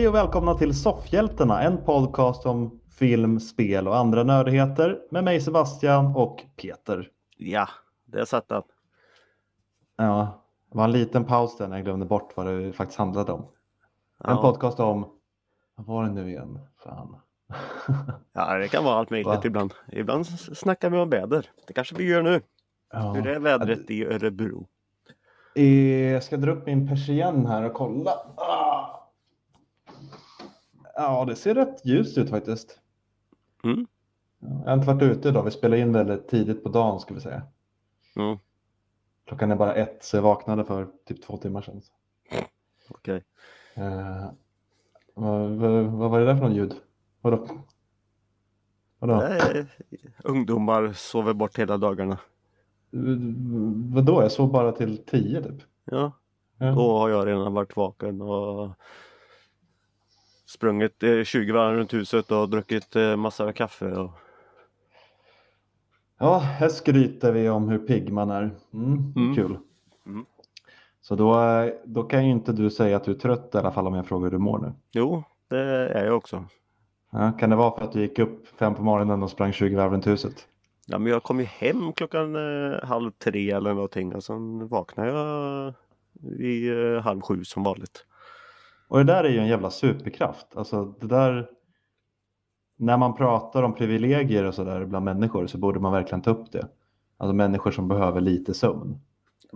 Hej och välkomna till Soffhjältarna, en podcast om film, spel och andra nördigheter med mig Sebastian och Peter. Ja, det satt den. Ja, det var en liten paus där när jag glömde bort vad det faktiskt handlade om. En Ja. podcast om, vad var det nu igen? Fan. Ja, det kan vara allt möjligt Va? ibland. Ibland snackar vi om väder. Det kanske vi gör nu. Ja. Hur är vädret i Örebro? Eh, Jag ska dra upp min persienn här och kolla. Ah. Ja, det ser rätt ljust ut faktiskt. Mm. Ja, Jag har inte varit ute idag. Vi spelar in väldigt tidigt på dagen ska vi säga. Mm, Klockan är bara ett så jag vaknade för typ två timmar sedan. Okej. Eh, vad, vad, vad var det där för någon ljud? Vadå? Vadå? Nej, Ungdomar sover bort hela dagarna. Vadå? Jag sov bara till tio typ. Ja, Ja. då har jag redan varit vaken och sprungit eh, 20 varv runt huset och druckit eh, massor av kaffe. Och... Ja, här skryter vi om hur pigg man är. Mm, Mm. Kul. Mm. Så då, eh, då kan ju inte du säga att du är trött i alla fall om jag frågar hur du mår nu. Jo, det är jag också. Ja, kan det vara för att du gick upp fem på morgonen och sprang 20 varv runt huset? Ja, men jag kom ju hem klockan eh, halv tre eller någonting och sen vaknade jag vid eh, halv sju som vanligt. Och det där är ju en jävla superkraft. Alltså det där, när man pratar om privilegier och sådär bland människor så borde man verkligen ta upp det. Alltså människor som behöver lite sömn.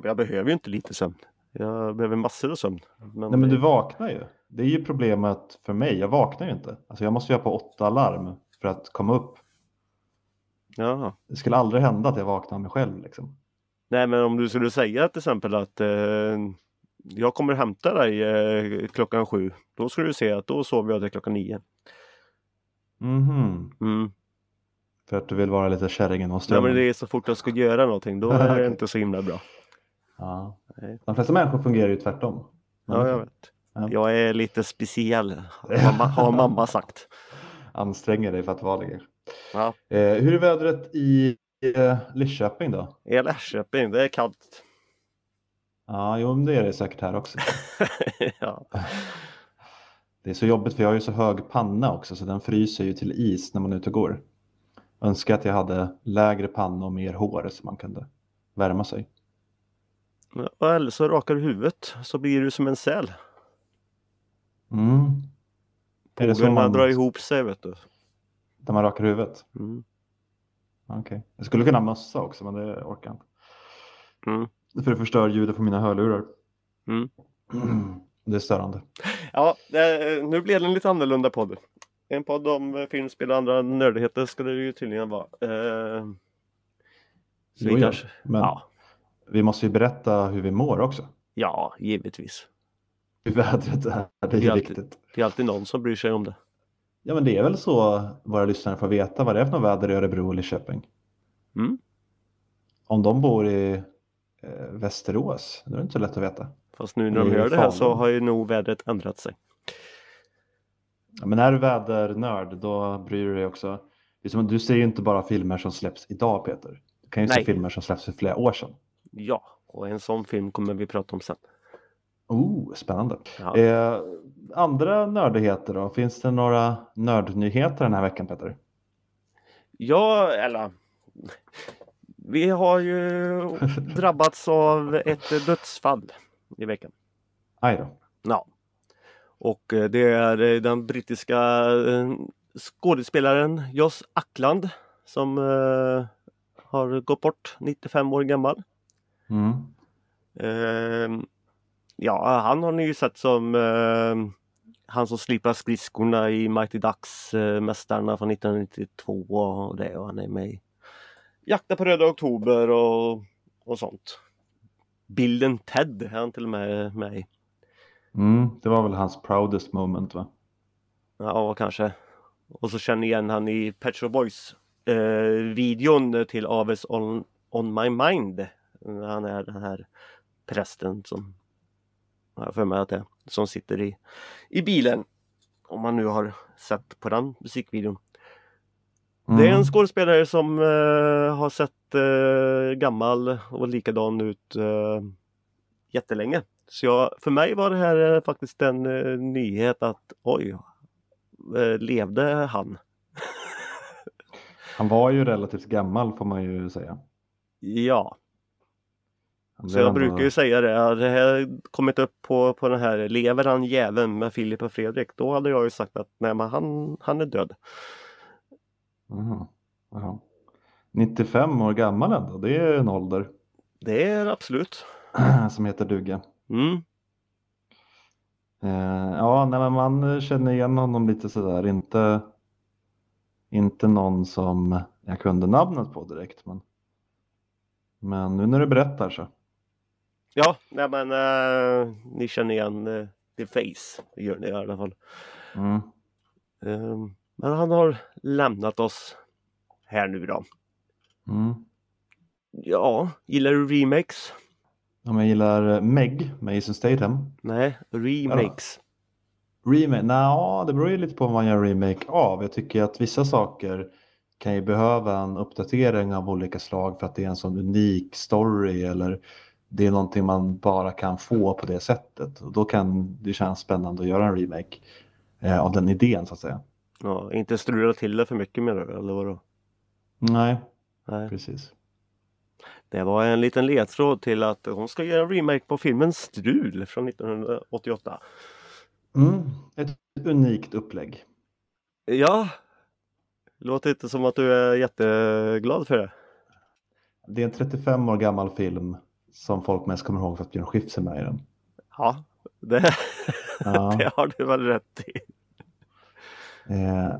Jag behöver ju inte lite sömn. Jag behöver massor av sömn. Men, Nej men du vaknar ju. Det är ju problemet för mig. Jag vaknar ju inte. Alltså jag måste ju ha på åtta larm för att komma upp. Jaha. Det skulle aldrig hända att jag vaknar mig själv liksom. Nej men om du skulle säga till exempel att eh, jag kommer hämta dig eh, klockan sju. Då skulle du se att då sover jag till klockan nio. Mhm. Mm. För att du vill vara lite kärringen och Ja, strömmen. men det är så fort jag ska göra någonting. Då är det inte så himla bra. ja. Nej. De flesta människor fungerar ju tvärtom. Ja, jag vet. Ja. Jag är lite speciell. Har mamma, har mamma sagt. Anstränger dig för att vara det. Ja. Eh, hur är vädret i eh, Lidköping då? I Lärsköping, det är kallt. Ja, jo, det är det säkert här också. ja. Det är så jobbigt för jag har ju så hög panna också så den fryser ju till is när man är ute och går. Önskar att jag hade lägre panna och mer hår så man kunde värma sig. Eller så rakar du huvudet så blir du som en säl. Mm. Pågarna man, drar ihop sig vet du. där man rakar huvudet? Mm. Okej. Jag skulle kunna ha mössa också men det orkar jag inte. Mm. För det förstör ljudet på mina hörlurar. Mm. Det är störande. Ja, eh, nu blev det en lite annorlunda podd. En podd om eh, film, spel och andra nördigheter skulle det ju tydligen vara. Eh, så Jo, kanske, Men ja, vi måste ju berätta hur vi mår också. ja, givetvis. Hur vädret är. Det är Det är alltid- viktigt. Det är alltid någon som bryr sig om det. Ja men det är väl så våra lyssnare får veta vad det är för något väder i Örebro eller Köping. Mm. Om de bor i Västerås, då är det inte så lätt att veta. Fast nu när Det de hör det här så har ju nog vädret ändrat sig. Ja, men är du vädernörd då bryr du dig också. Det du ser ju inte bara filmer som släpps idag Peter. Du kan ju se Nej. filmer som släpps för flera år sedan. Ja, och en sån film kommer vi prata om sen. Oh, spännande. Ja. Eh, andra nördigheter då? Finns det några nördnyheter den här veckan Peter? Ja, eller vi har ju drabbats av ett dödsfall i veckan. Aj då. Ja. Och eh, det är eh, den brittiska eh, skådespelaren Joss Ackland som har gått bort, 95 år gammal. Mm. Ja, han har ni ju sett som han som slipar skridskorna i Mighty Ducks, Mästarna från 1992 och det och han är med i Jakten på Röda Oktober och, och sånt. Bilden Ted är han till och med med i. Mm, det var väl hans proudest moment va? Ja, kanske. Och så känner igen han i Pet Shop Boys eh, videon till Aves on, on My Mind. Han är den här prästen som jag för mig att det är, som sitter i, i bilen. Om man nu har sett på den musikvideon. Mm. Det är en skådespelare som eh, har sett eh, gammal och likadan ut eh, jättelänge. Så jag, för mig var det här eh, faktiskt en eh, nyhet att oj, eh, levde han? Han var ju relativt gammal får man ju säga. Ja, så jag ändå- brukar ju säga det. Det här kommit upp på, på den här Lever han jäveln med Filip och Fredrik? Då hade jag ju sagt att nej men han, han är död. Jaha. 95 år gammal ändå, det är en ålder Det är absolut. som heter duga. Mm. Eh, ja, nej, men man känner igen honom lite sådär, inte, inte någon som jag kunde namnet på direkt. Men, men nu när du berättar så. Ja, nej men eh, ni känner igen uh, The Face. Det gör ni i alla fall. Mm. Eh, men han har lämnat oss här nu då. Mm. Ja, gillar du remakes? Om jag gillar Meg med Jason Statham. Nej, remakes. Remake? Nja, det beror ju lite på vad man gör remake av. Jag tycker att vissa saker kan ju behöva en uppdatering av olika slag för att det är en sån unik story eller det är någonting man bara kan få på det sättet. Och då kan det kännas spännande att göra en remake eh, av den idén så att säga. Ja, inte strula till det för mycket menar du, eller vadå? Nej, Nej. precis. Det var en liten ledtråd till att hon ska göra en remake på filmen Strul från 1988. Mm. Ett unikt upplägg. Ja, låter inte som att du är jätteglad för det. Det är en 35 år gammal film som folk mest kommer ihåg för att Björn Skifs är med i den. Ja, det, Ja. det har du väl rätt i. Eh,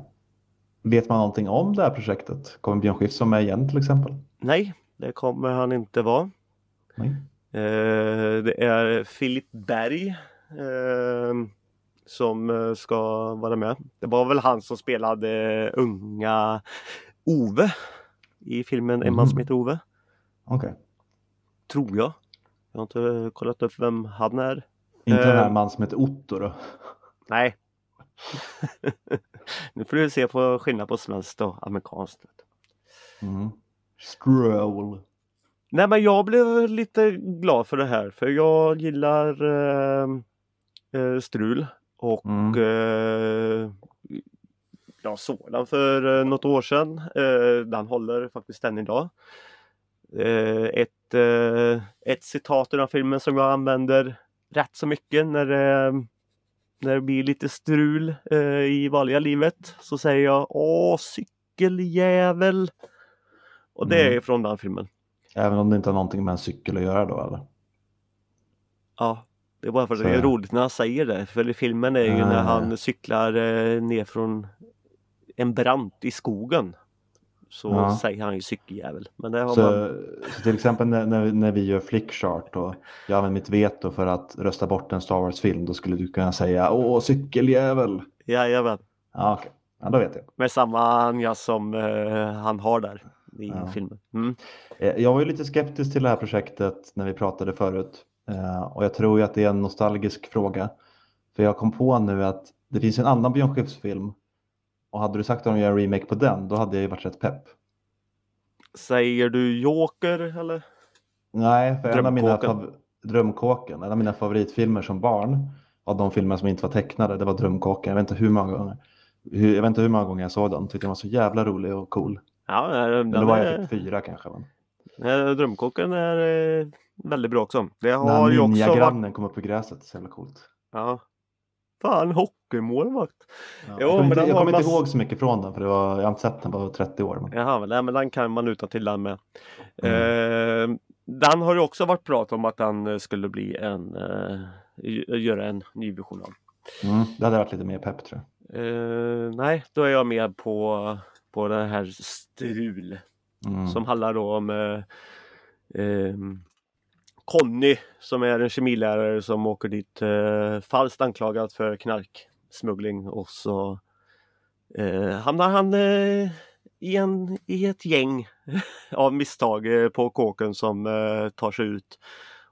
vet man någonting om det här projektet? Kommer Björn Skifs vara med igen till exempel? Nej, det kommer han inte vara. Eh, det är Filip Berg eh, som eh, ska vara med. Det var väl han som spelade unga Ove i filmen En man som Mhm. heter Ove. Okej. Tror jag. Jag har inte kollat upp vem han är. Inte den här Eh. man som heter Otto då? Nej. nu får du se på skillnad på svenskt och amerikanskt. Mm. Stroll. Nej men jag blev lite glad för det här för jag gillar eh, eh, strul och Mm. eh, jag såg den för eh, något år sedan. Eh, den håller faktiskt än idag. Eh, ett, eh, ett citat i den filmen som jag använder rätt så mycket när det, när det blir lite strul eh, i vanliga livet så säger jag Åh cykeljävel! Och det Mm. är från den filmen. Även om det inte har någonting med en cykel att göra då eller? Ja, det är bara för att Så- det är roligt när han säger det. För i filmen är ju Ah. när han cyklar eh, ner från en brant i skogen. Så Ja. säger han ju cykeljävel. Men det har Så, man... så till exempel när, när, vi- när vi gör flickchart och jag använder mitt veto för att rösta bort en Star Wars-film då skulle du kunna säga Åh, cykeljävel! Jajamän. Ja, okej. Ja, då vet jag. Med samma nyans som eh, han har där i Ja. filmen. Mm. Eh, Jag var ju lite skeptisk till det här projektet när vi pratade förut Eh, och jag tror ju att det är en nostalgisk fråga. För jag kom på nu att det finns en annan Björn Skifs-film och hade du sagt att de gör en remake på den då hade jag ju varit rätt pepp. Säger du Joker eller? Nej, för en av mina Drömkåken. en av mina favoritfilmer som barn av de filmer som inte var tecknade, det var Drömkåken. Jag vet inte hur många gånger. Hur, jag vet inte hur många gånger jag såg den. Tyckte den var så jävla rolig och cool. Ja, eh, Men den då var jag typ fyra kanske. Men. Drömkåken är eh, väldigt bra också. Det När har ju också varit... ninjagrannen kom upp i gräset, så jävla coolt. Ja. Fan, hockeymålvakt. Ja, Jo, men inte, den jag kommer inte ihåg så mycket från den för det var, jag har inte sett den på 30 år. Men... Jaha, men, nej, men den kan man utan till den med. Mm. Eh, den har ju också varit prat om att den eh, skulle bli en, eh, gö- göra en ny version av. Mm, det hade varit lite mer pepp tror jag. Eh, nej, då är jag med på, på det här strul Mm. som handlar då om eh, ehm, Conny som är en kemilärare som åker dit eh, falskt anklagad för knarksmuggling och så eh, hamnar han eh, i, en, i ett gäng av misstag eh, på kåken som eh, tar sig ut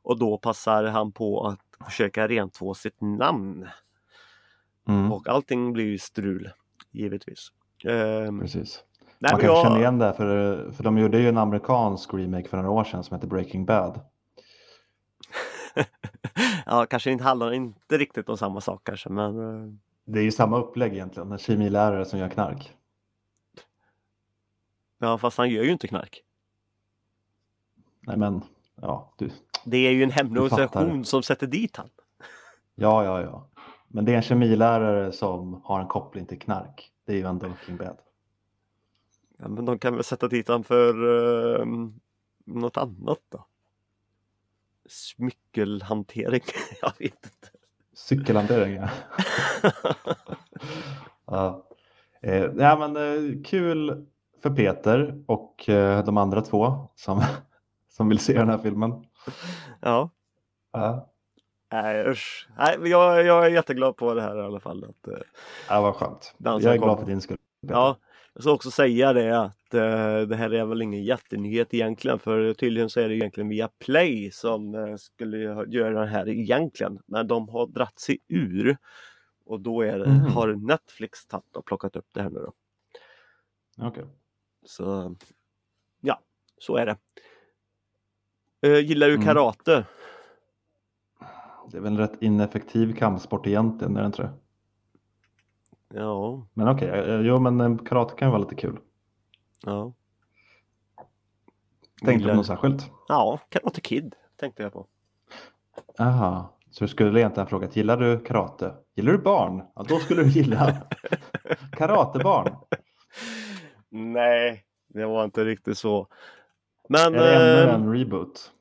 och då passar han på att försöka rentvå sitt namn Mm, och allting blir strul givetvis. Ehm, precis. nej, Man kan jag- känna igen det för, för de gjorde ju en amerikansk remake för några år sedan som heter Breaking Bad. ja, kanske inte handlar inte riktigt om samma sak kanske, men eh, Det är ju samma upplägg egentligen, en kemilärare som gör knark. ja, fast han gör ju inte knark. Nej men, ja, du. Det är ju en fattar. hämndorganisation som sätter dit han. Ja, ja, ja. Men det är en kemilärare som har en koppling till knark. Det är ju ändå King Bad. Ja, men de kan väl sätta dit han för uh, något annat då? Smyckelhantering? Jag vet inte. Cykelhantering, ja. ja. Eh, ja, men, eh, kul för Peter och eh, de andra två som, som vill se den här filmen. Ja, Ja, nej usch. Nej, jag, jag är jätteglad på det här i alla fall. Att, eh, ja, vad skönt. Jag är glad för din skull. Peter. Ja, jag ska också säga det att eh, det här är väl ingen jättenyhet egentligen för tydligen så är det egentligen via Play som eh, skulle gö- göra det här egentligen. Men de har dratt sig ur och då är det, Mhm. har Netflix tagit och plockat upp det här nu då. Okej. Så ja, så är det. Eh, gillar du Mm. karate? Det är väl en rätt ineffektiv kampsport egentligen, är det inte det? Ja, Men okej, eh, jo men eh, karate kan ju vara lite kul. ja. Tänkte du på något särskilt? Ja, Karate Kid tänkte jag på. Aha, så du skulle egentligen ha frågat, gillar du karate? Gillar du barn? Ja, då skulle du gilla karatebarn. Nej, det var inte riktigt så. Men Är det ännu eh, en reboot?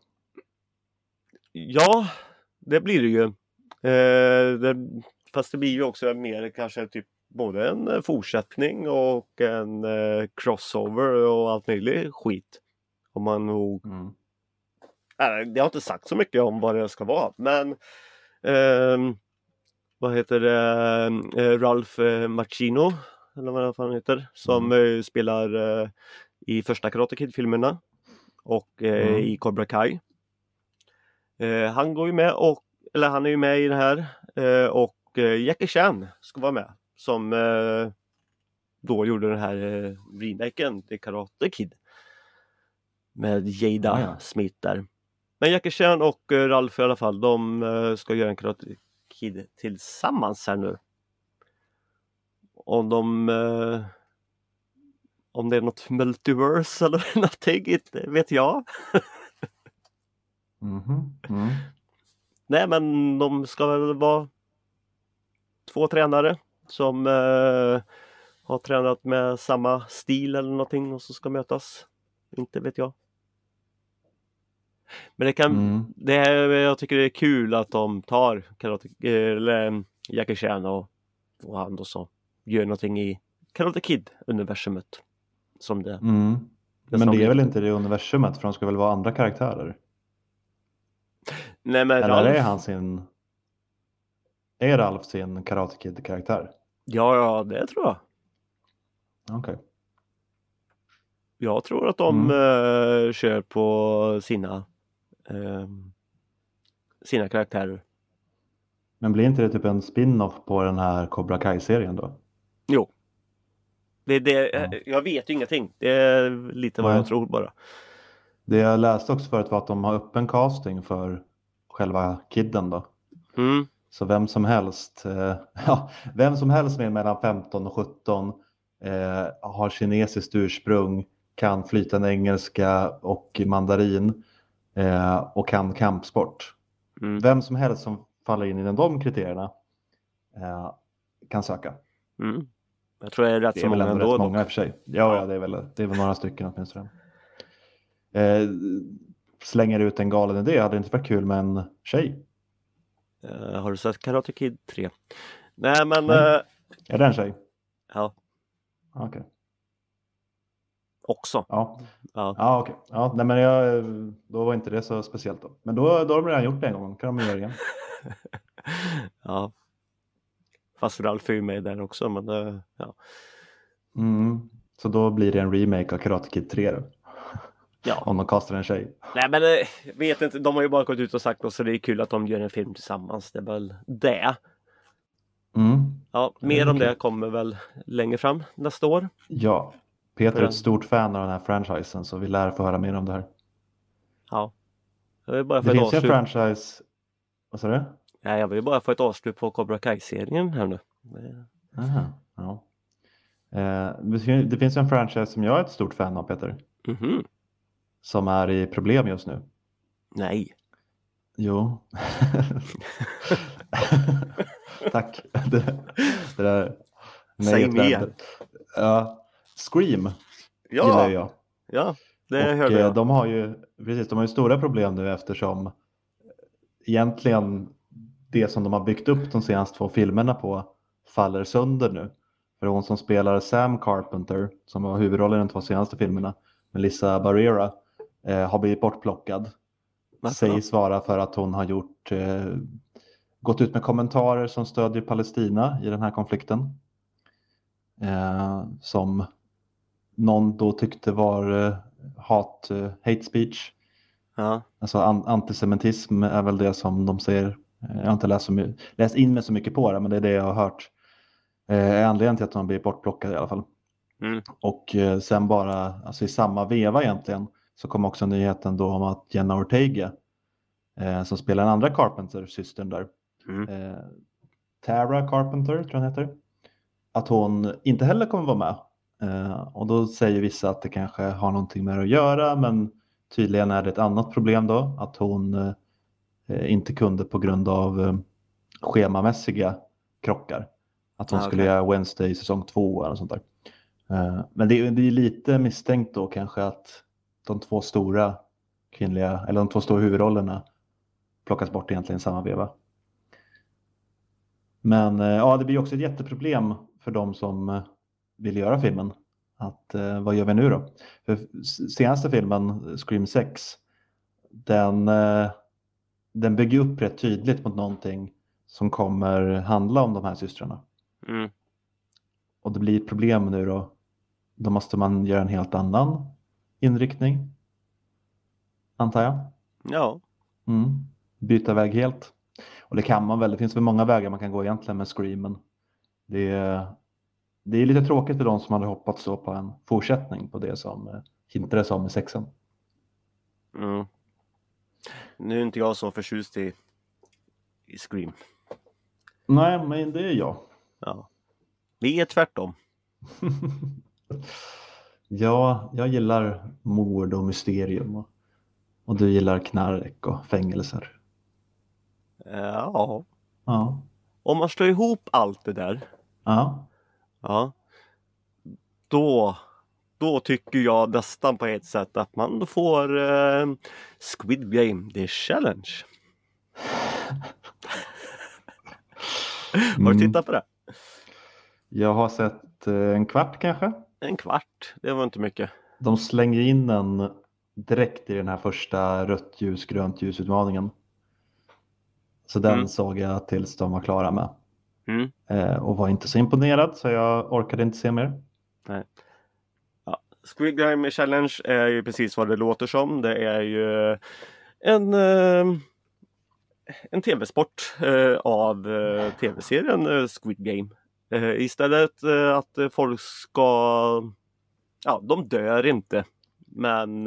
ja, det blir det ju. Eh, det, fast det blir ju också mer kanske typ både en eh, fortsättning och en eh, crossover och allt möjligt skit. Om man nog Mm. Nej, det har inte sagt så mycket om vad det ska vara, men ehm, vad heter det, Eh, Ralph eh, Macchino, eller vad han heter, som eh, spelar eh, i första Karate Kid-filmerna och eh, Mm. i Cobra Kai. Eh, han går ju med och, eller han är ju med i det här eh, och eh, Jackie Chan ska vara med som eh, då gjorde den här eh, remaken till Karate Kid. Med Jada Ah, ja. Smith där. Men Jackie Chan och eh, Ralph i alla fall, de eh, ska göra en Karate Kid tillsammans här nu. Om de eh, om det är något multiverse eller någonting, inte vet jag. Mhm, mm. Nej men de ska väl vara två tränare som eh, har tränat med samma stil eller någonting och så ska mötas. Inte vet jag. Men det kan, Mm. det är, jag tycker det är kul att de tar Karate, eller eh, Jackie Chan och, och han då så gör någonting i Karate Kid-universumet. Som det Mm. Men som det är väl inte det universumet för de ska väl vara andra karaktärer? Nej men Eller Ralph, är han sin... Är Ralf sin Karate Kid-karaktär? Ja, ja det tror jag. Okej. Jag tror att de eh, kör på sina eh, sina karaktärer. Men blir inte det typ en spin-off på den här Cobra Kai-serien då? Jo. Det, det, Ja. eh, Jag vet ju ingenting. Det är lite vad Nej. jag tror bara. Det jag läste också förut var att de har öppen casting för själva kidden då. Mm. Så vem som helst, eh, ja, vem som helst med mellan 15 och 17 eh, har kinesiskt ursprung, kan flytande engelska och mandarin eh, och kan kampsport. Mm. Vem som helst som faller in i de kriterierna eh, kan söka. Mm. Jag tror det är rätt Det så är väl många ändå rätt många i och för sig. Ja, ja det, är väl, det är väl några stycken åtminstone. Eh, slänger ut en galen idé, hade det inte varit kul med en tjej? Eh, har du sett Karate Kid 3? Nej men Nej. eh, Är det en tjej? ja, Okej. också. Ja, Ja. ja okej. Ja, nej, men jag, då var inte det så speciellt då. Men då, då har de redan gjort det en gång, kan de göra igen. ja. Fast Ralf är ju med där också men eh, ja. Mm. Så då blir det en remake av Karate Kid 3 då. Ja. Om de kastar en tjej. Nej men eh, jag vet inte, de har ju bara gått ut och sagt också det är kul att de gör en film tillsammans. Det är väl det. Mm. Ja, det mer om det kommer väl längre fram nästa år. Ja, Peter är ett stort fan av den här franchisen så vi lär få höra mer om det här. Ja. Det är bara Det för ett finns ju en franchise Vad sa du? Nej, jag vill bara få ett avslut på Cobra Kai-serien här nu. Aha, ja. Eh, det finns en franchise som jag är ett stort fan av Peter. Mhm. Som är i problem just nu. Nej. Jo. Tack. Det, det där Säg mer. Ja, Scream gillar Ja, jag. ja det och hörde eh, jag. de har ju precis, de har ju stora problem nu eftersom egentligen det som de har byggt upp de senaste två filmerna på faller sönder nu. För hon som spelar Sam Carpenter, som var huvudrollen i de två senaste filmerna, Melissa Barrera, eh, har blivit bortplockad. Varför Sägs vara för att hon har gjort, eh, gått ut med kommentarer som stödjer Palestina i den här konflikten. Eh, som någon då tyckte var eh, hat, eh, hate speech. Ja, Alltså an antisemitism är väl det som de säger. Eh, Jag har inte läst, så läst in mig så mycket på det, men det är det jag har hört. Eh, anledningen till att de blir bortplockade i alla fall. Mm. Och eh, sen bara, alltså i samma veva egentligen, så kom också nyheten då om att Jenna Ortega, eh, som spelar den andra Carpenter-systern där, Mm. eh, Tara Carpenter tror jag hon heter, att hon inte heller kommer vara med. Eh, och då säger vissa att det kanske har någonting med det att göra, men tydligen är det ett annat problem då, att hon eh, inte kunde på grund av eh, schemamässiga krockar. Att hon Ah, skulle okej. göra Wednesday säsong två eller sånt där. Eh, men det är, det är lite misstänkt då kanske att de två stora kvinnliga, eller de två stora huvudrollerna plockas bort egentligen i samma veva. Men eh, ja, det blir också ett jätteproblem för de som eh, vill göra filmen. Att eh, vad gör vi nu då? För senaste filmen, Scream 6, den, eh, den bygger upp rätt tydligt mot någonting som kommer handla om de här systrarna. Mm. Och det blir ett problem nu då. Då måste man göra en helt annan inriktning. Antar jag. Ja, Mm. Byta väg helt. Och det kan man väl. Det finns väl många vägar man kan gå egentligen med Screamen. Det är, det är lite tråkigt för de som hade hoppats då på en fortsättning på det som eh, hintades om i sexan. mm. Nu är inte jag så förtjust i, i Scream. Nej, men det är jag. Ja. Vi är tvärtom. ja, jag gillar mord och mysterium. Och, och du gillar knark och fängelser. Ja, Ja. om man slår ihop allt det där, Ja. ja, då, då tycker jag nästan på ett sätt att man får eh, Squid Game, the challenge. Har du Mm. tittat på det? Jag har sett eh, en kvart kanske. En kvart, det var inte mycket. De slänger in den direkt i den här första rött ljus, grönt ljus utmaningen. Så den Mm. såg jag tills de var klara med. Mm. Eh, och var inte så imponerad så jag orkade inte se mer. Squid Game Challenge är ju precis vad det låter som. Det är ju en, eh, en tv-sport eh, av eh, tv-serien Squid Game. Eh, istället eh, att eh, folk ska, ja de dör inte. Men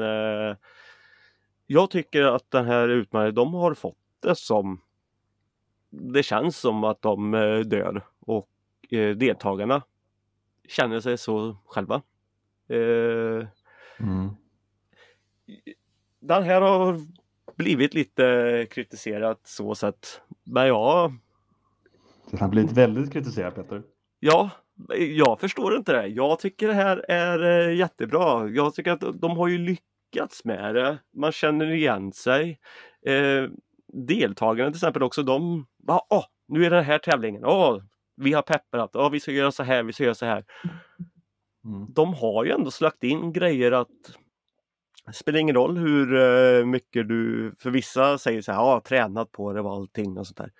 jag tycker att den här utmaningen, de har fått det som det känns som att de dör och deltagarna känner sig så själva. Mm. den här har blivit lite kritiserat så sätt. Men ja, Den har blivit väldigt kritiserad Peter. Ja, jag förstår inte det. Jag tycker det här är eh, jättebra. Jag tycker att de har ju lyckats med det. Man känner igen sig. Eh, deltagarna till exempel också, de bara, åh, nu är det den här tävlingen. Åh, vi har peppat. Åh, vi ska göra så här, vi ska göra så här. Mm. de har ju ändå slagt in grejer att det spelar ingen roll hur eh, mycket du, för vissa säger så här, ja, tränat på det och allting och sånt där.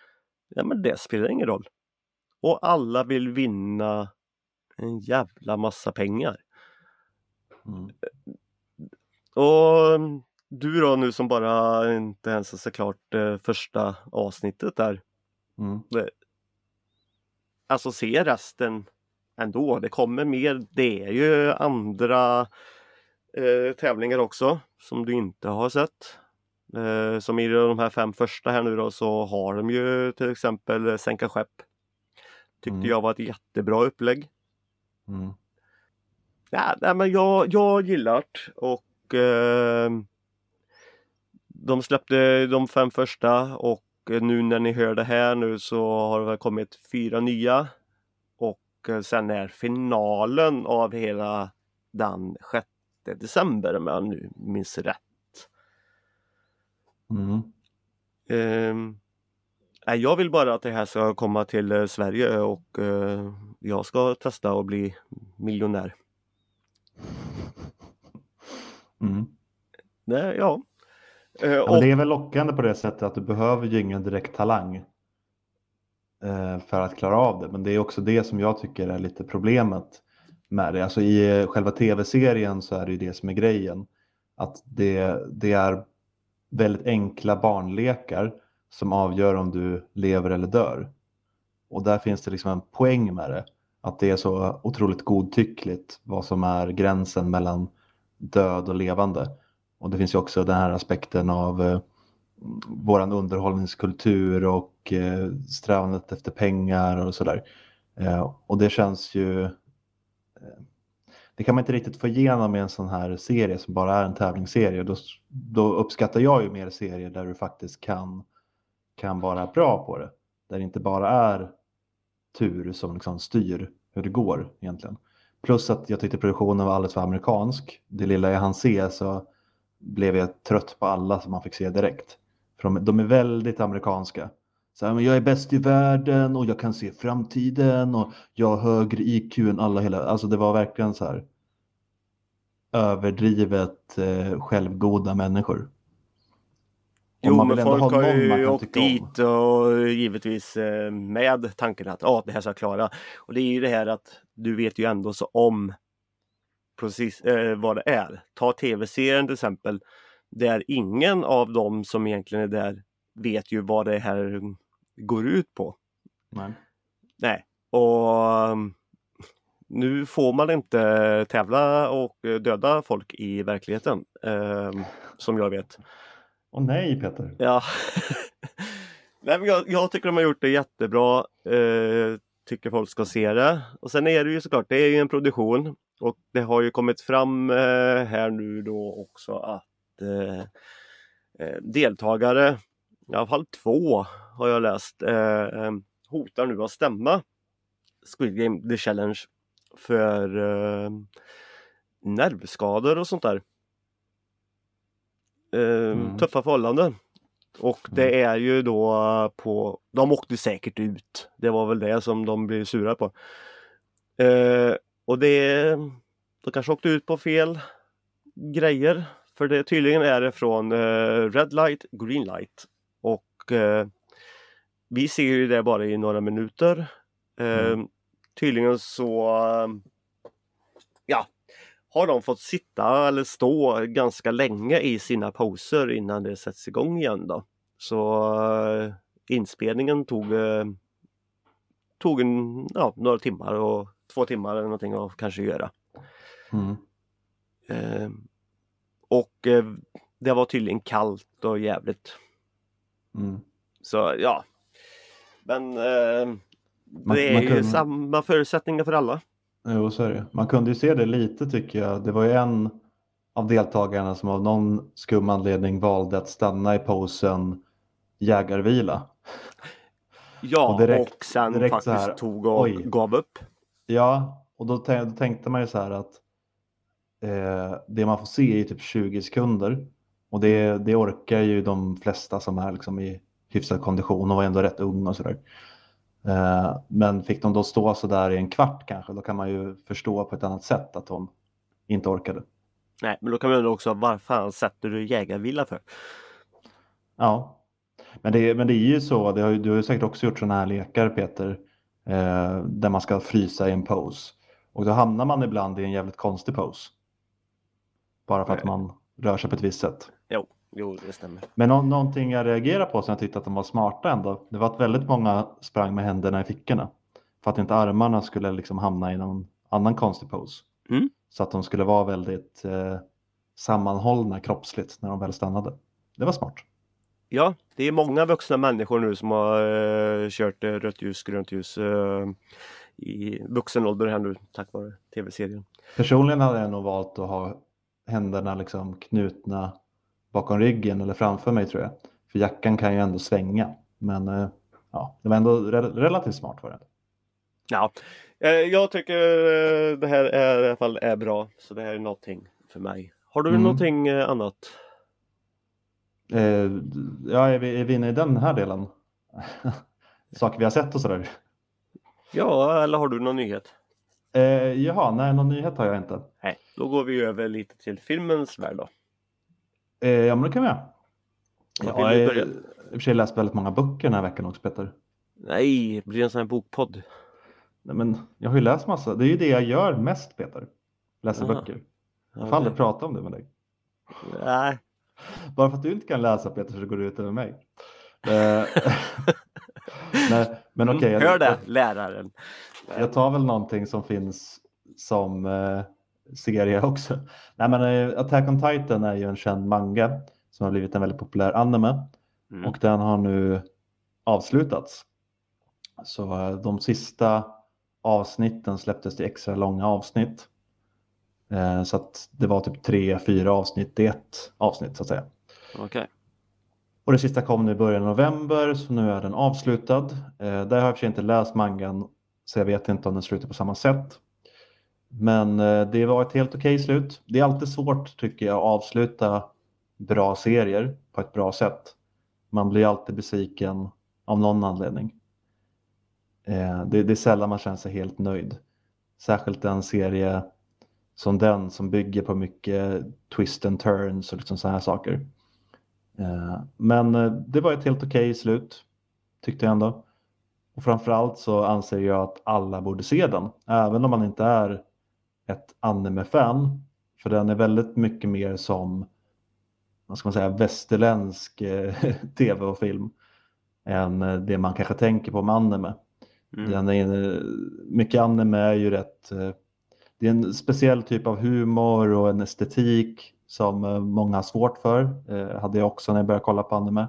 Ja, men det spelar ingen roll. Och alla vill vinna en jävla massa pengar. Mm. Och du då nu som bara inte ens har sett klart eh, första avsnittet där. Mm. Alltså se resten ändå. Det kommer mer. Det är ju andra eh, tävlingar också som du inte har sett. Eh, som i de här fem första här nu då så har de ju till exempel Sänka skepp. Tyckte Mm. jag var ett jättebra upplägg. Mm. Ja, nej, men jag, jag gillar det och eh, de släppte de fem första och nu när ni hör det här nu så har det väl kommit fyra nya. Och eh, sen är finalen av hela den 6 december om jag nu minns rätt. Mm. Ehm, nej, jag vill bara att det här ska komma till eh, Sverige och eh, jag ska testa att bli miljonär. Mm. Nej, ja. Eh, Ja, och, det är väl lockande på det sättet att du behöver ju ingen direkt talang för att klara av det. Men det är också det som jag tycker är lite problemet med det. Alltså i själva tv-serien så är det ju det som är grejen. Att det, det är väldigt enkla barnlekar som avgör om du lever eller dör. Och där finns det liksom en poäng med det. Att det är så otroligt godtyckligt vad som är gränsen mellan död och levande. Och det finns ju också den här aspekten av eh, våran underhållningskultur och eh, strävandet efter pengar och sådär. Eh, och det känns ju... Eh, det kan man inte riktigt få igenom i en sån här serie som bara är en tävlingsserie. Då, då uppskattar jag ju mer serier där du faktiskt kan, kan vara bra på det. Där det inte bara är tur som liksom styr hur det går egentligen. Plus att jag tyckte produktionen var alldeles för amerikansk. Det lilla jag hann se så blev jag trött på alla som man fick se direkt. För de, de är väldigt amerikanska. Så här, men jag är bäst i världen och jag kan se framtiden och jag har högre IQ än alla hela. Alltså det var verkligen så här överdrivet eh, självgoda människor. Jo, man men vill folk ha har ju åkt om. dit och givetvis eh, med tanken att ah, det här ska jag klara. Och det är ju det här att du vet ju ändå så om precis eh, vad det är. Ta tv-serien till exempel. Där ingen av dem som egentligen är där vet ju vad det här går ut på. Nej. Nej, och um, nu får man inte tävla och eh, döda folk i verkligheten. ehm, som jag vet. Åh nej Peter. Ja. Nej, men jag, jag tycker de har gjort det jättebra. Eh, tycker folk ska se det. Och sen är det ju såklart, det är ju en produktion. Och det har ju kommit fram eh, här nu då också att eh, eh deltagare, i alla fall två har jag läst, eh, eh, hotar nu att stämma Squid Game The Challenge för eh, nervskador och sånt där. Eh, Mm. Tuffa förhållanden. Och det är ju då på, de åkte säkert ut. Det var väl det som de blev sura på. Eh, och det, de kanske åkte ut på fel grejer. För det tydligen är det från eh, Red Light, Green Light. Och eh, vi ser ju det bara i några minuter. Eh, Mm. Tydligen så har de fått sitta eller stå ganska länge i sina poser innan det sätts igång igen då. Så eh, inspelningen tog, eh, tog en, ja, några timmar och två timmar eller någonting att kanske göra. Mm. Eh, och eh, det var tydligen kallt och jävligt. Mm. Så ja. Men eh, Man- det är man ju kunde- samma förutsättningar för alla. Jo, så är det. Man kunde ju se det lite tycker jag. Det var ju en av deltagarna som av någon skum anledning valde att stanna i posen jägarvila. Ja, och, Och direkt- sen direkt så faktiskt här, tog och oj. gav upp. Ja, och då, då tänkte man ju så här att eh, det man får se är typ 20 sekunder. Och det, det orkar ju de flesta som är liksom i hyfsad kondition och var ändå rätt ung och sådär. Eh, men fick de då stå så där i en kvart kanske, då kan man ju förstå på ett annat sätt att hon inte orkade. Nej, men då kan man undra också vad fan sätter du jägarvila för? Ja, men det, men det är ju så, det har, ju- du har ju säkert också gjort sådana här lekar Peter, eh, där man ska frysa i en pose. Och då hamnar man ibland i en jävligt konstig pose. Bara för att Nej. man rör sig på ett visst sätt. Jo, jo det stämmer. Men nå- någonting jag reagerar på som jag tyckte att de var smarta ändå, det var att väldigt många sprang med händerna i fickorna. För att inte armarna skulle liksom hamna i någon annan konstig pose. Mm. Så att de skulle vara väldigt eh, sammanhållna kroppsligt när de väl stannade. det var smart. Ja, det är många vuxna människor nu som har uh, kört uh, rött ljus, grönt ljus uh, i vuxen ålder här nu tack vare tv-serien. Personligen hade jag nog valt att ha händerna liksom knutna bakom ryggen eller framför mig tror jag. För jackan kan ju ändå svänga. Men ja, det var ändå re relativt smart för det. Ja, jag tycker det här är, i alla fall är bra. Så det här är någonting för mig. Har du mm. någonting annat? Eh, ja, är vi, är vi inne i den här delen? Saker vi har sett och sådär? Ja, eller har du någon nyhet? Eh, jaha, nej, någon nyhet har jag inte. Nej, då går vi över lite till filmens värld då. Eh, ja, men det kan vi göra. Jag har i och för sig läst väldigt många böcker den här veckan också, Peter. Nej, det blir en sån här bokpodd. Nej, men jag har ju läst massa. Det är ju det jag gör mest, Peter. Läser Aha. böcker. Jag får aldrig prata om det med dig. Nej, bara för att du inte kan läsa Peter så går du ut över mig. Eh, Nej, men okej. Okay, Hör det, läraren. Jag tar väl någonting som finns som eh, serie också. Nej, men, eh, Attack on Titan är ju en känd manga som har blivit en väldigt populär anime mm. och den har nu avslutats. Så eh, de sista avsnitten släpptes till extra långa avsnitt Eh, så att det var typ tre, fyra avsnitt i ett avsnitt så att säga. Okay. Och det sista kom nu i början av november så nu är den avslutad. Där har jag för sig inte läst mangan så jag vet inte om den slutar på samma sätt. Men eh, det var ett helt okej slut. Det är alltid svårt tycker jag att avsluta bra serier på ett bra sätt. Man blir alltid besviken av någon anledning. Eh, det, det är sällan man känner sig helt nöjd. Särskilt en serie som den som bygger på mycket twist and turns och liksom sådana här saker. Eh, men det var ett helt okej okay slut tyckte jag ändå. Och framförallt så anser jag att alla borde se den, även om man inte är ett anime-fan. För den är väldigt mycket mer som vad ska man säga, västerländsk eh, tv och film än det man kanske tänker på med anime. Mm. Den är, mycket anime är ju rätt det är en speciell typ av humor och en estetik som eh, många har svårt för. Eh, hade jag också när jag började kolla på anime.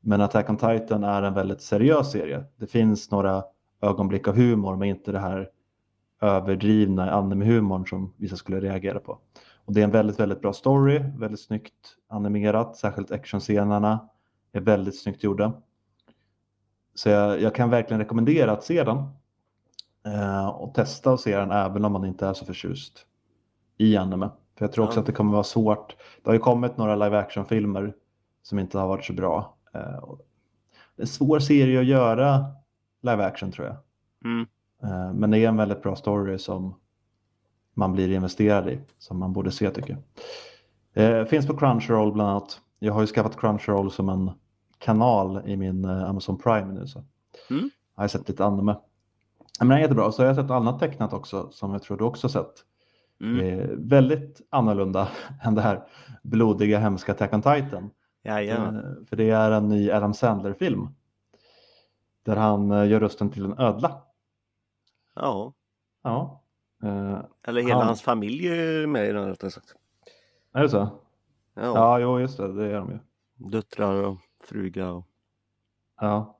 Men Attack on Titan är en väldigt seriös serie. Det finns några ögonblick av humor men inte det här överdrivna anime-humorn som vissa skulle reagera på. Och det är en väldigt, väldigt bra story, väldigt snyggt animerat, särskilt actionscenerna är väldigt snyggt gjorda. Så jag, jag kan verkligen rekommendera att se den. Eh, och testa att se den även om man inte är så förtjust i anime. För jag tror också ja. att det kommer vara svårt. Det har ju kommit några live action-filmer som inte har varit så bra. Eh, det är en svår serie att göra live action tror jag. Mm. Eh, men det är en väldigt bra story som man blir investerad i, som man borde se tycker jag. Finns på Crunchyroll bland annat. Jag har ju skaffat Crunchyroll som en kanal i min Amazon Prime nu. Så. Mm. Jag har sett lite anime. Men den är jättebra. Så har jag sett annat tecknat också som jag tror du också sett. Mm. Eh, väldigt annorlunda än det här blodiga hemska Attack on Titan. Jajamän. Eh, för det är en ny Adam Sandler-film. Där han eh, gör rösten till en ödla. Ja. Ja. Eh, Eller hela han... hans familj är med i den rättare sagt. Är det så? Ja. ja, jo just det, det är de ju. Döttrar och fruga och... Ja.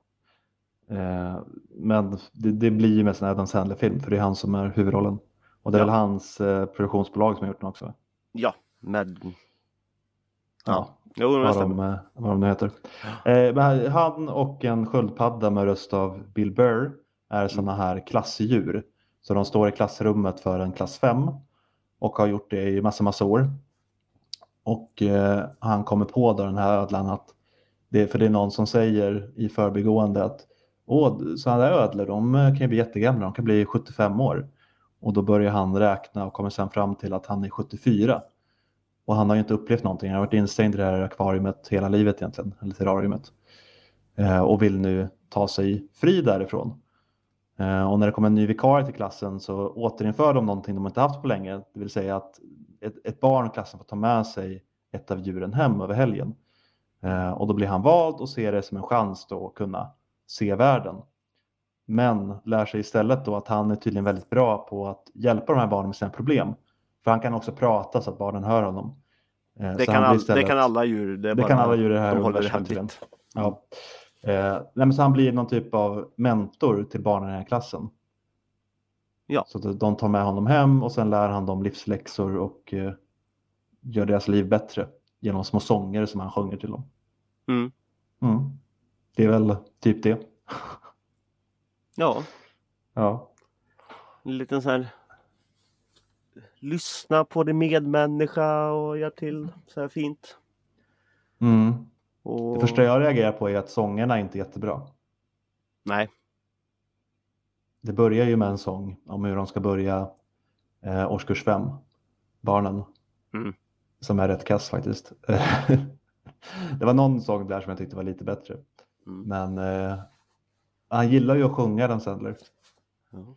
Eh, men det, det, blir ju mest en Adam Sandler-film för det är han som är huvudrollen. Och det är ja. väl hans eh, produktionsbolag som har gjort den också? Ja, med... Ja, ja. Jo, vad, de, vad de nu heter. Eh, han och en sköldpadda med röst av Bill Burr är mm. sådana här klassdjur. Så de står i klassrummet för en klass 5 och har gjort det i massa, massa år. Och eh, han kommer på då den här ödlan att det, för det är någon som säger i förbigående att sådana där ödlor de kan ju bli jättegamla, de kan bli 75 år. Och då börjar han räkna och kommer sen fram till att han är 74. Och han har ju inte upplevt någonting, han har varit instängd i det här akvariet hela livet egentligen, eller terrariumet. Eh, och vill nu ta sig fri därifrån. Eh, och när det kommer en ny vikarie till klassen så återinför de någonting de inte haft på länge. Det vill säga att ett, ett barn i klassen får ta med sig ett av djuren hem över helgen. Eh, och då blir han vald och ser det som en chans då att kunna se världen. Men lär sig istället då att han är tydligen väldigt bra på att hjälpa de här barnen med sina problem. För han kan också prata så att barnen hör honom. Eh, Det kan, all, istället- det kan alla djur. Det, Det bara, kan alla djur i det här de håller det hemligt. Ja. Eh, nej, så han blir någon typ av mentor till barnen i den här klassen. Ja. Så att de tar med honom hem och sen lär han dem livsläxor och eh, gör deras liv bättre genom små sånger som han sjunger till dem. Mm. Mm. Det är väl typ det. Ja, Ja. en liten sån här lyssna på din medmänniska och göra till så här fint. Mm. Och... Det första jag reagerar på är att sångerna inte är jättebra. Nej, Det börjar ju med en sång om hur de ska börja eh, årskurs fem, barnen. Mm. Som är rätt kass faktiskt. det var någon sång där som jag tyckte var lite bättre. Mm. Men eh, han gillar ju att sjunga den Sandler. Ja.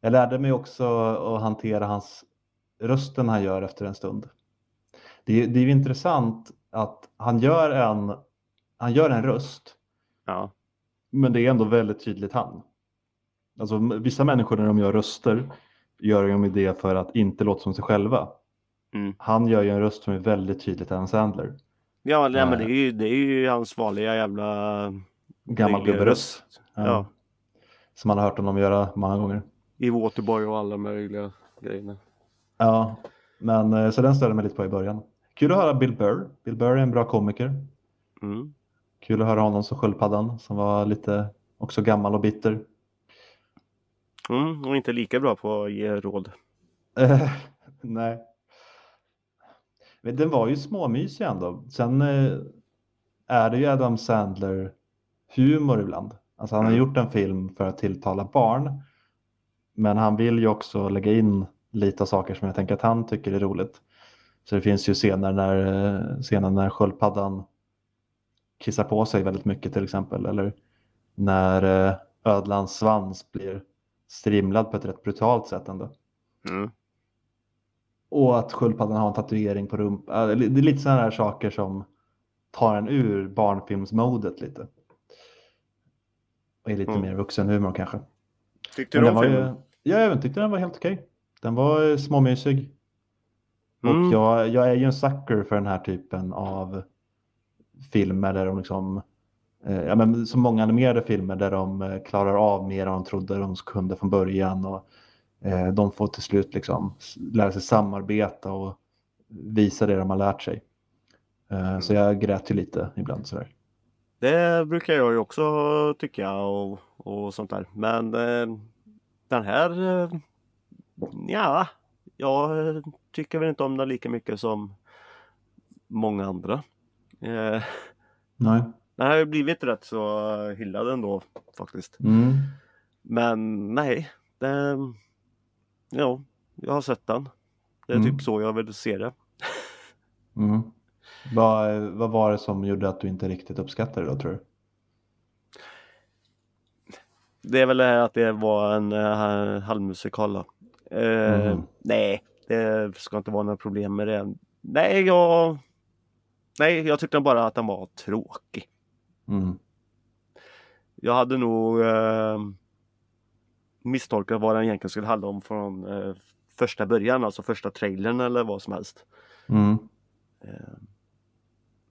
Jag lärde mig också att hantera hans rösten han gör efter en stund. Det, det är ju intressant att han gör en, han gör en röst ja. men det är ändå väldigt tydligt han. Alltså vissa människor när de gör röster gör de det för att inte låta som sig själva. Mm. Han gör ju en röst som är väldigt tydligt Adam Sandler. Ja, nej, men Nej. det är, ju, det är ju hans vanliga jävla Gammal gubberöst. Ja. Som man har hört honom göra många gånger. I Waterboy och alla möjliga grejerna. Ja, men eh, så den störde mig lite på i början. Kul att höra Bill Burr. Bill Burr är en bra komiker. Mm. Kul att höra honom som sköldpaddan som var lite också gammal och bitter. Mm, och inte lika bra på att ge råd. Nej. Men den var ju småmysig ändå. Sen eh, är det ju Adam Sandler humor ibland. Alltså han har Mm. gjort en film för att tilltala barn. Men han vill ju också lägga in lite saker som jag tänker att han tycker är roligt. Så det finns ju scener när, eh, scener när sköldpaddan kissar på sig väldigt mycket till exempel. Eller när eh, ödlans svans blir strimlad på ett rätt brutalt sätt ändå. Mm. Och att sköldpaddan har en tatuering på rumpan. Det är lite sådana här saker som tar en ur barnfilmsmodet lite. Och är lite Mm. mer vuxenhumor kanske. Tyckte du om filmen? ja, jag tyckte den var helt okej. Den var eh, småmysig. Mm. Och jag, jag är ju en sucker för den här typen av filmer där de liksom eh, Ja, men som många animerade filmer där de eh, klarar av mer än de trodde de kunde från början. Och, eh, de får till slut liksom lära sig samarbeta och visa det de har lärt sig. Eh, Så jag grät ju lite ibland sådär. Det brukar jag ju också tycka och, och sånt där. Men eh, den här, eh, ja, jag tycker väl inte om den lika mycket som många andra. Eh, Nej. den har ju blivit rätt så hyllad ändå faktiskt. Mm. Men nej, det, ja, jag har sett den. Det är Mm. typ så jag vill se det. Mm. Vad, vad var det som gjorde att du inte riktigt uppskattade det då tror du? Det är väl det här att det var en uh, halvmusikal då. Eh, Mhm. Nej, det ska inte vara några problem med det. Nej, jag... Nej, jag tyckte bara att den var tråkig. Mm. Jag hade nog eh, misstolkat vad den egentligen skulle handla om från eh, första början, alltså första trailern eller vad som helst. Mm. Eh,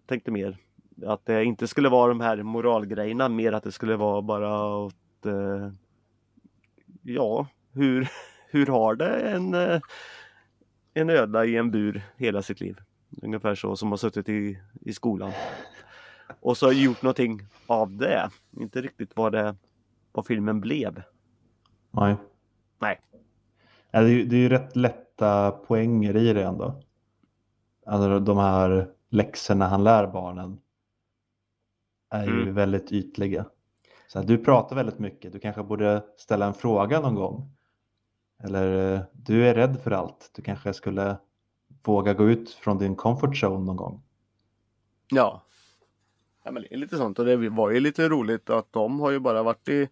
tänkte mer att det inte skulle vara de här moralgrejerna, mer att det skulle vara bara åt, eh, ja, hur, hur har det en, eh, en ödla i en bur hela sitt liv? Ungefär så som har suttit i, i skolan. Och så har gjort någonting av det. Inte riktigt vad det vad filmen blev. Nej. Nej. Ja, det, är, det är ju rätt lätta poänger i det ändå. Alltså de här läxorna han lär barnen är ju Mm. väldigt ytliga. Så att du pratar väldigt mycket. Du kanske borde ställa en fråga någon gång. Eller eh, du är rädd för allt. Du kanske skulle våga gå ut från din comfort zone någon gång. Ja. ja men det är lite sånt och det var ju lite roligt att de har ju bara varit i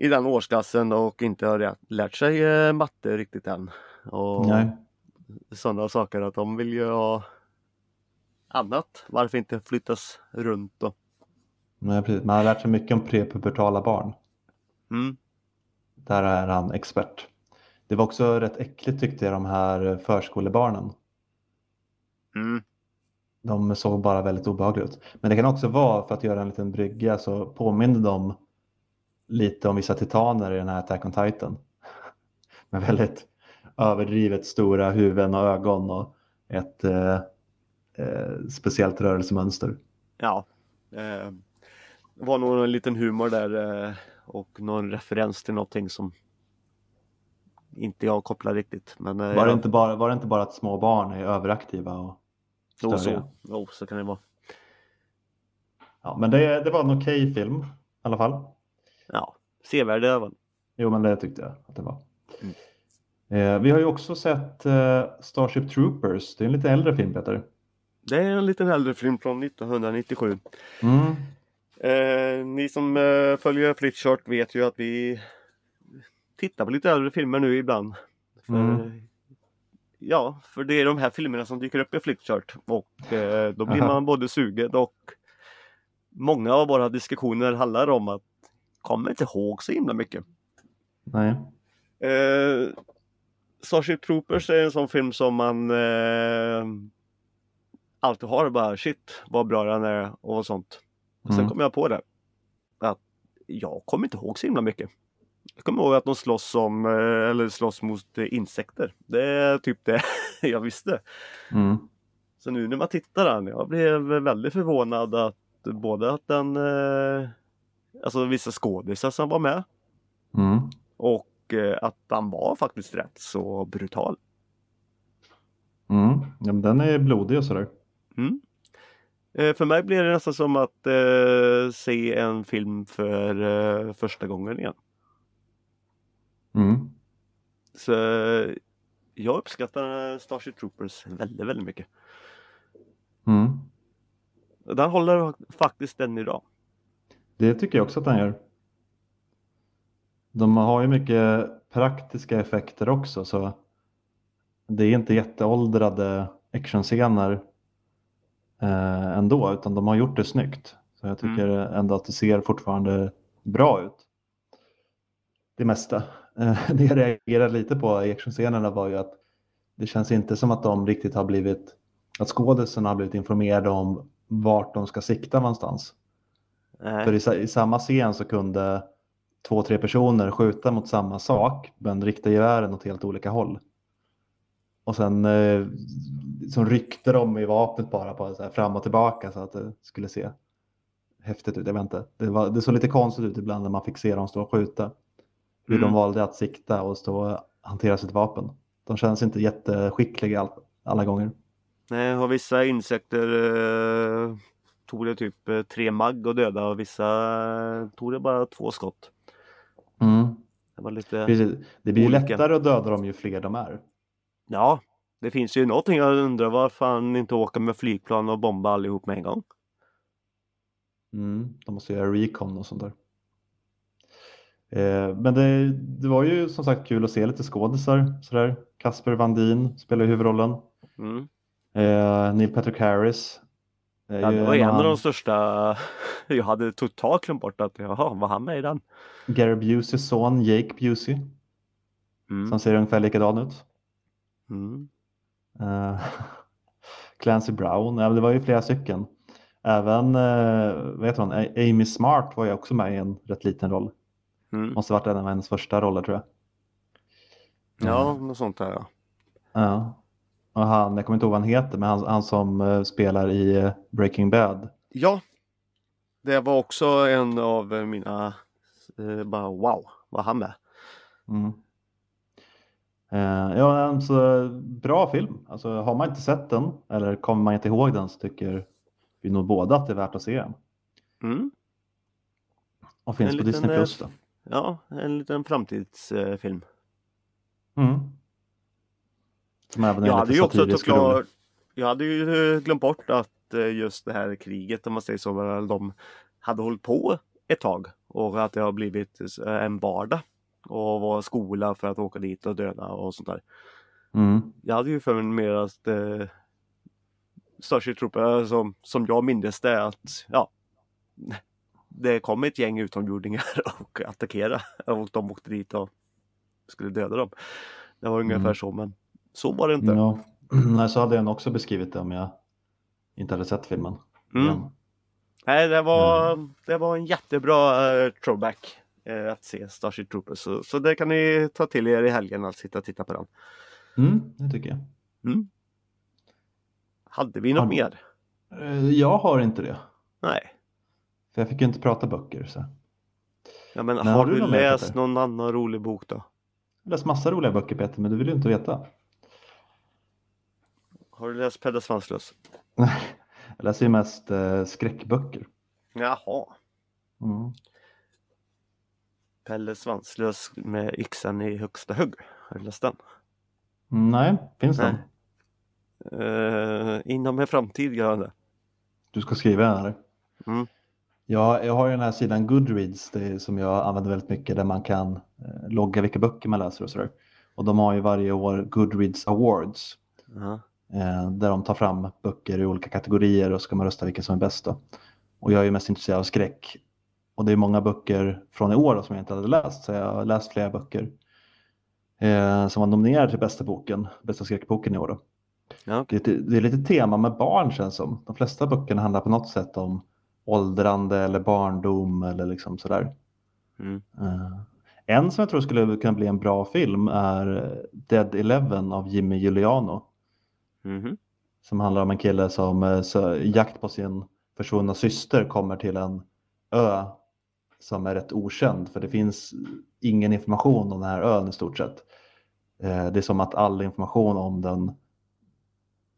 i den årsklassen och inte har lärt sig eh, matte riktigt än. Och Nej. sådana saker att de vill ju ha annat. Varför inte flyttas runt då? Nej, precis. Man har lärt sig mycket om prepubertala barn. Mm. Där är han expert. Det var också rätt äckligt tyckte jag de här förskolebarnen. Mm. De såg bara väldigt obehagliga ut. Men det kan också vara, för att göra en liten brygga, så påminner de lite om vissa titaner i den här Attack on Titan. Med väldigt överdrivet stora huvuden och ögon och ett eh, eh, speciellt rörelsemönster. Ja. Eh, det var nog en liten humor där eh, och någon referens till någonting som inte jag kopplar riktigt. Men, eh, Var det, jag- inte bara, var det inte bara att små barn är överaktiva och Jo, störiga? så, jo, så kan det vara. Ja, men det, det var en okej film i alla fall. Ja, sevärd även. Jo, men det tyckte jag att det var. Mm. Eh, vi har ju också sett eh, Starship Troopers. Det är en lite äldre film, Peter. Det är en liten äldre film från 1997. Mm. Eh, ni som eh, följer Flickchart vet ju att vi tittar på lite äldre filmer nu ibland. För, Mm. Ja, för det är de här filmerna som dyker upp i Flickchart och eh, då blir Aha. man både sugen och många av våra diskussioner handlar om att kommer inte ihåg så himla mycket. Nej. Eh, Starship Troopers är en sån film som man eh, alltid har bara shit vad bra den är och sånt. Och sen Mm. kom jag på det. Att jag kommer inte ihåg så himla mycket. Jag kommer ihåg att de slåss om, eh, eller slåss mot eh, insekter. Det är typ det jag visste. Mm. Så nu när man tittar den, jag blev väldigt förvånad att både att den, eh, alltså vissa skådisar som var med Mm. och att han var faktiskt rätt så brutal. Mm. Ja, men den är blodig och sådär. Mm. För mig blir det nästan som att eh, se en film för eh, första gången igen. Mm. Så jag uppskattar Starship Troopers väldigt, väldigt mycket. Mm. Den håller faktiskt än idag. Det tycker jag också att den gör. De har ju mycket praktiska effekter också så det är inte jätteåldrade actionscener eh, ändå utan de har gjort det snyggt. Så jag tycker ändå att det ser fortfarande bra ut. Det mesta. Eh, det jag reagerade lite på i actionscenerna var ju att det känns inte som att de riktigt har blivit, att skådisarna har blivit informerade om vart de ska sikta någonstans. Nej. För i, i samma scen så kunde två, tre personer skjuta mot samma sak men rikta gevären åt helt olika håll. Och sen eh, så ryckte de i vapnet bara på så här fram och tillbaka så att det skulle se häftigt ut. Jag vet inte. Det, var, det såg lite konstigt ut ibland när man fick se dem stå och skjuta. Hur Mm. de valde att sikta och stå hantera sitt vapen. De känns inte jätteskickliga all, alla gånger. Nej, och vissa insekter eh, tog det typ eh, tre magg och döda och vissa eh, tog det bara två skott. Det var lite, Precis. Det blir ju Olika. lättare att döda dem ju fler de är. ja, det finns ju någonting jag undrar varför han inte åker med flygplan och bomba allihop med en gång. Mm, de måste göra recon och sånt där. Eh, men det, det var ju som sagt kul att se lite skådisar sådär. Kasper Vandin spelar huvudrollen. Mm. Eh, Neil Patrick Harris. är Ja, det var en av de största. Jag hade totalt glömt bort att jaha, var han med i den? Gary Buseys son Jake Busey. Mm. Som ser ungefär likadan ut. Mm. Eh, Clancy Brown, ja, det var ju flera stycken. Även eh, vad heter hon? Amy Smart var ju också med i en rätt liten roll. Mm. Måste varit en av hennes första roller tror jag. Ja, något sånt där ja. Ja. Och han, jag kommer inte ihåg vad han heter, men han, han som eh, spelar i eh, Breaking Bad. Ja. Det var också en av mina, eh, bara wow, var han med? Mm. Ja, alltså, bra film. Alltså, har man inte sett den eller kommer man inte ihåg den så tycker vi nog båda att det är värt att se den. Mm. Och finns En på Disney Plus då. Ja, en liten framtidsfilm. Mm. Jag hade ju också såklart, jag hade ju glömt bort att eh, just det här kriget om man säger så, de hade hållit på ett tag och att det har blivit eh, en vardag och var skola för att åka dit och döda och sånt där. Mm. Jag hade ju för mig mer att eh, Starship Trooper som, som jag mindes det att ja det kom ett gäng utomjordingar och attackerade och de åkte dit och skulle döda dem. Det var ungefär Mm. så men så var det inte. Ja. Nej, så hade jag också beskrivit det om jag inte hade sett filmen. Mm. Nej, det var, det var en jättebra uh, throwback eh, att se Starship Troopers. Så, så det kan ni ta till er i helgen att sitta och titta på den. Mm, det tycker jag. Hade vi något Har- mer? Eh, Jag har inte det. Nej. För jag fick ju inte prata böcker. Så. Ja, men Men har, du mer, läst Peter? någon annan rolig bok då? Jag har läst massa roliga böcker Peter, men du vill ju inte veta. Har du läst Pelle Svanslös? Jag läser ju mest eh, skräckböcker. Jaha. Mm. Pelle Svanslös med yxan i högsta hugg. Har du läst den? Nej, finns den? Nej. Uh, inom en framtid gör han det. Du ska skriva den eller? Mm. Ja, jag har ju den här sidan Goodreads det är, som jag använder väldigt mycket där man kan eh, logga vilka böcker man läser och sådär. Och de har ju varje år Goodreads Awards Ja. eh, där de tar fram böcker i olika kategorier och ska man rösta vilka som är bäst. Då. Och jag är ju mest intresserad av skräck. Och det är många böcker från i år då, som jag inte hade läst, så jag har läst flera böcker eh, som var nominerade till bästa boken, bästa skräckboken i år. Då. Ja, Det, är, det är lite tema med barn känns som. De flesta böckerna handlar på något sätt om åldrande eller barndom eller liksom sådär. Mm. Eh, en som jag tror skulle kunna bli en bra film är Dead Eleven av Jimmy Giuliano. Mhm. Som handlar om en kille som eh, så, jakt på sin försvunna syster kommer till en ö som är rätt okänd för det finns ingen information om den här ön i stort sett. Eh, Det är som att all information om den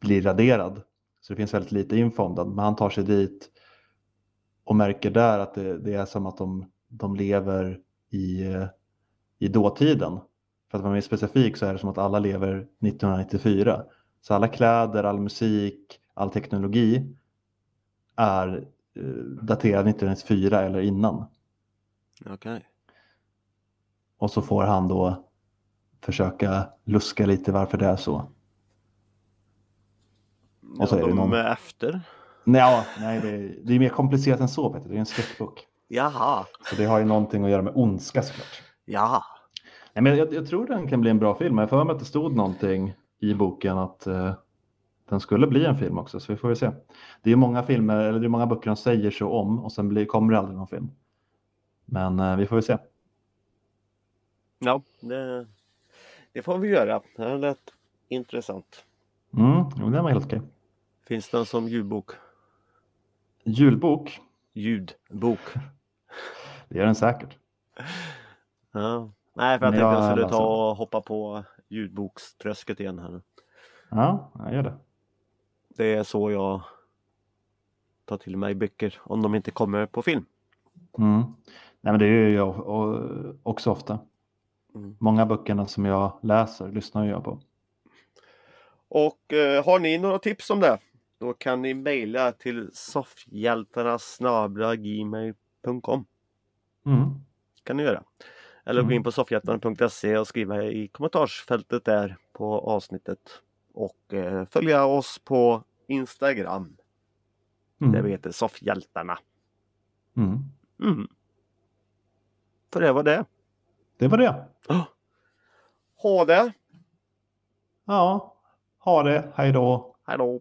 blir raderad. Så det finns väldigt lite info om den. Men han tar sig dit och märker där att det, det är som att de, de lever i, i dåtiden. För att vara mer specifik så är det som att alla lever 1994. Så alla kläder, all musik, all teknologi är eh, daterad 1994 eller innan. Okej. Och så får han då försöka luska lite varför det är så. Och så Ja, är det de någon- är efter. Nej, nej det, är, det är mer komplicerat än så. Peter. Det är en skräckbok. Jaha. Så det har ju någonting att göra med ondska såklart. Ja. Nej, men jag, jag tror den kan bli en bra film. Jag får mig att det stod någonting i boken att eh, den skulle bli en film också. Så vi får ju se. Det är många filmer, eller det är många böcker de säger så om och sen blir, kommer det aldrig någon film. Men eh, vi får väl se. Ja, det, det får vi göra. Det lät intressant. Mm, jo, den var helt okej. Finns den som ljudbok? Julbok, Ljudbok. det gör den säkert. Ja. Nej, för jag Men tänkte jag jag skulle ta och hoppa på ljudbokströsket igen här nu. Ja, jag gör det. Det är så jag tar till mig böcker om de inte kommer på film. Mm. Nej, men det är ju jag också ofta. Mm. Många böckerna som jag läser lyssnar jag på. Och eh, har ni några tips om det? Då kan ni mejla till soffhjältarna.gmail.com Mm. kan ni göra. Eller gå Mm. in på soffhjältarna.se och skriva i kommentarsfältet där på avsnittet. Och eh, följa oss på Instagram. Mm. Där vi heter Soffhjältarna. Mm. Mm. För det var det. Det var det. Ha det! Ja, ha det. Hej då. Hej då!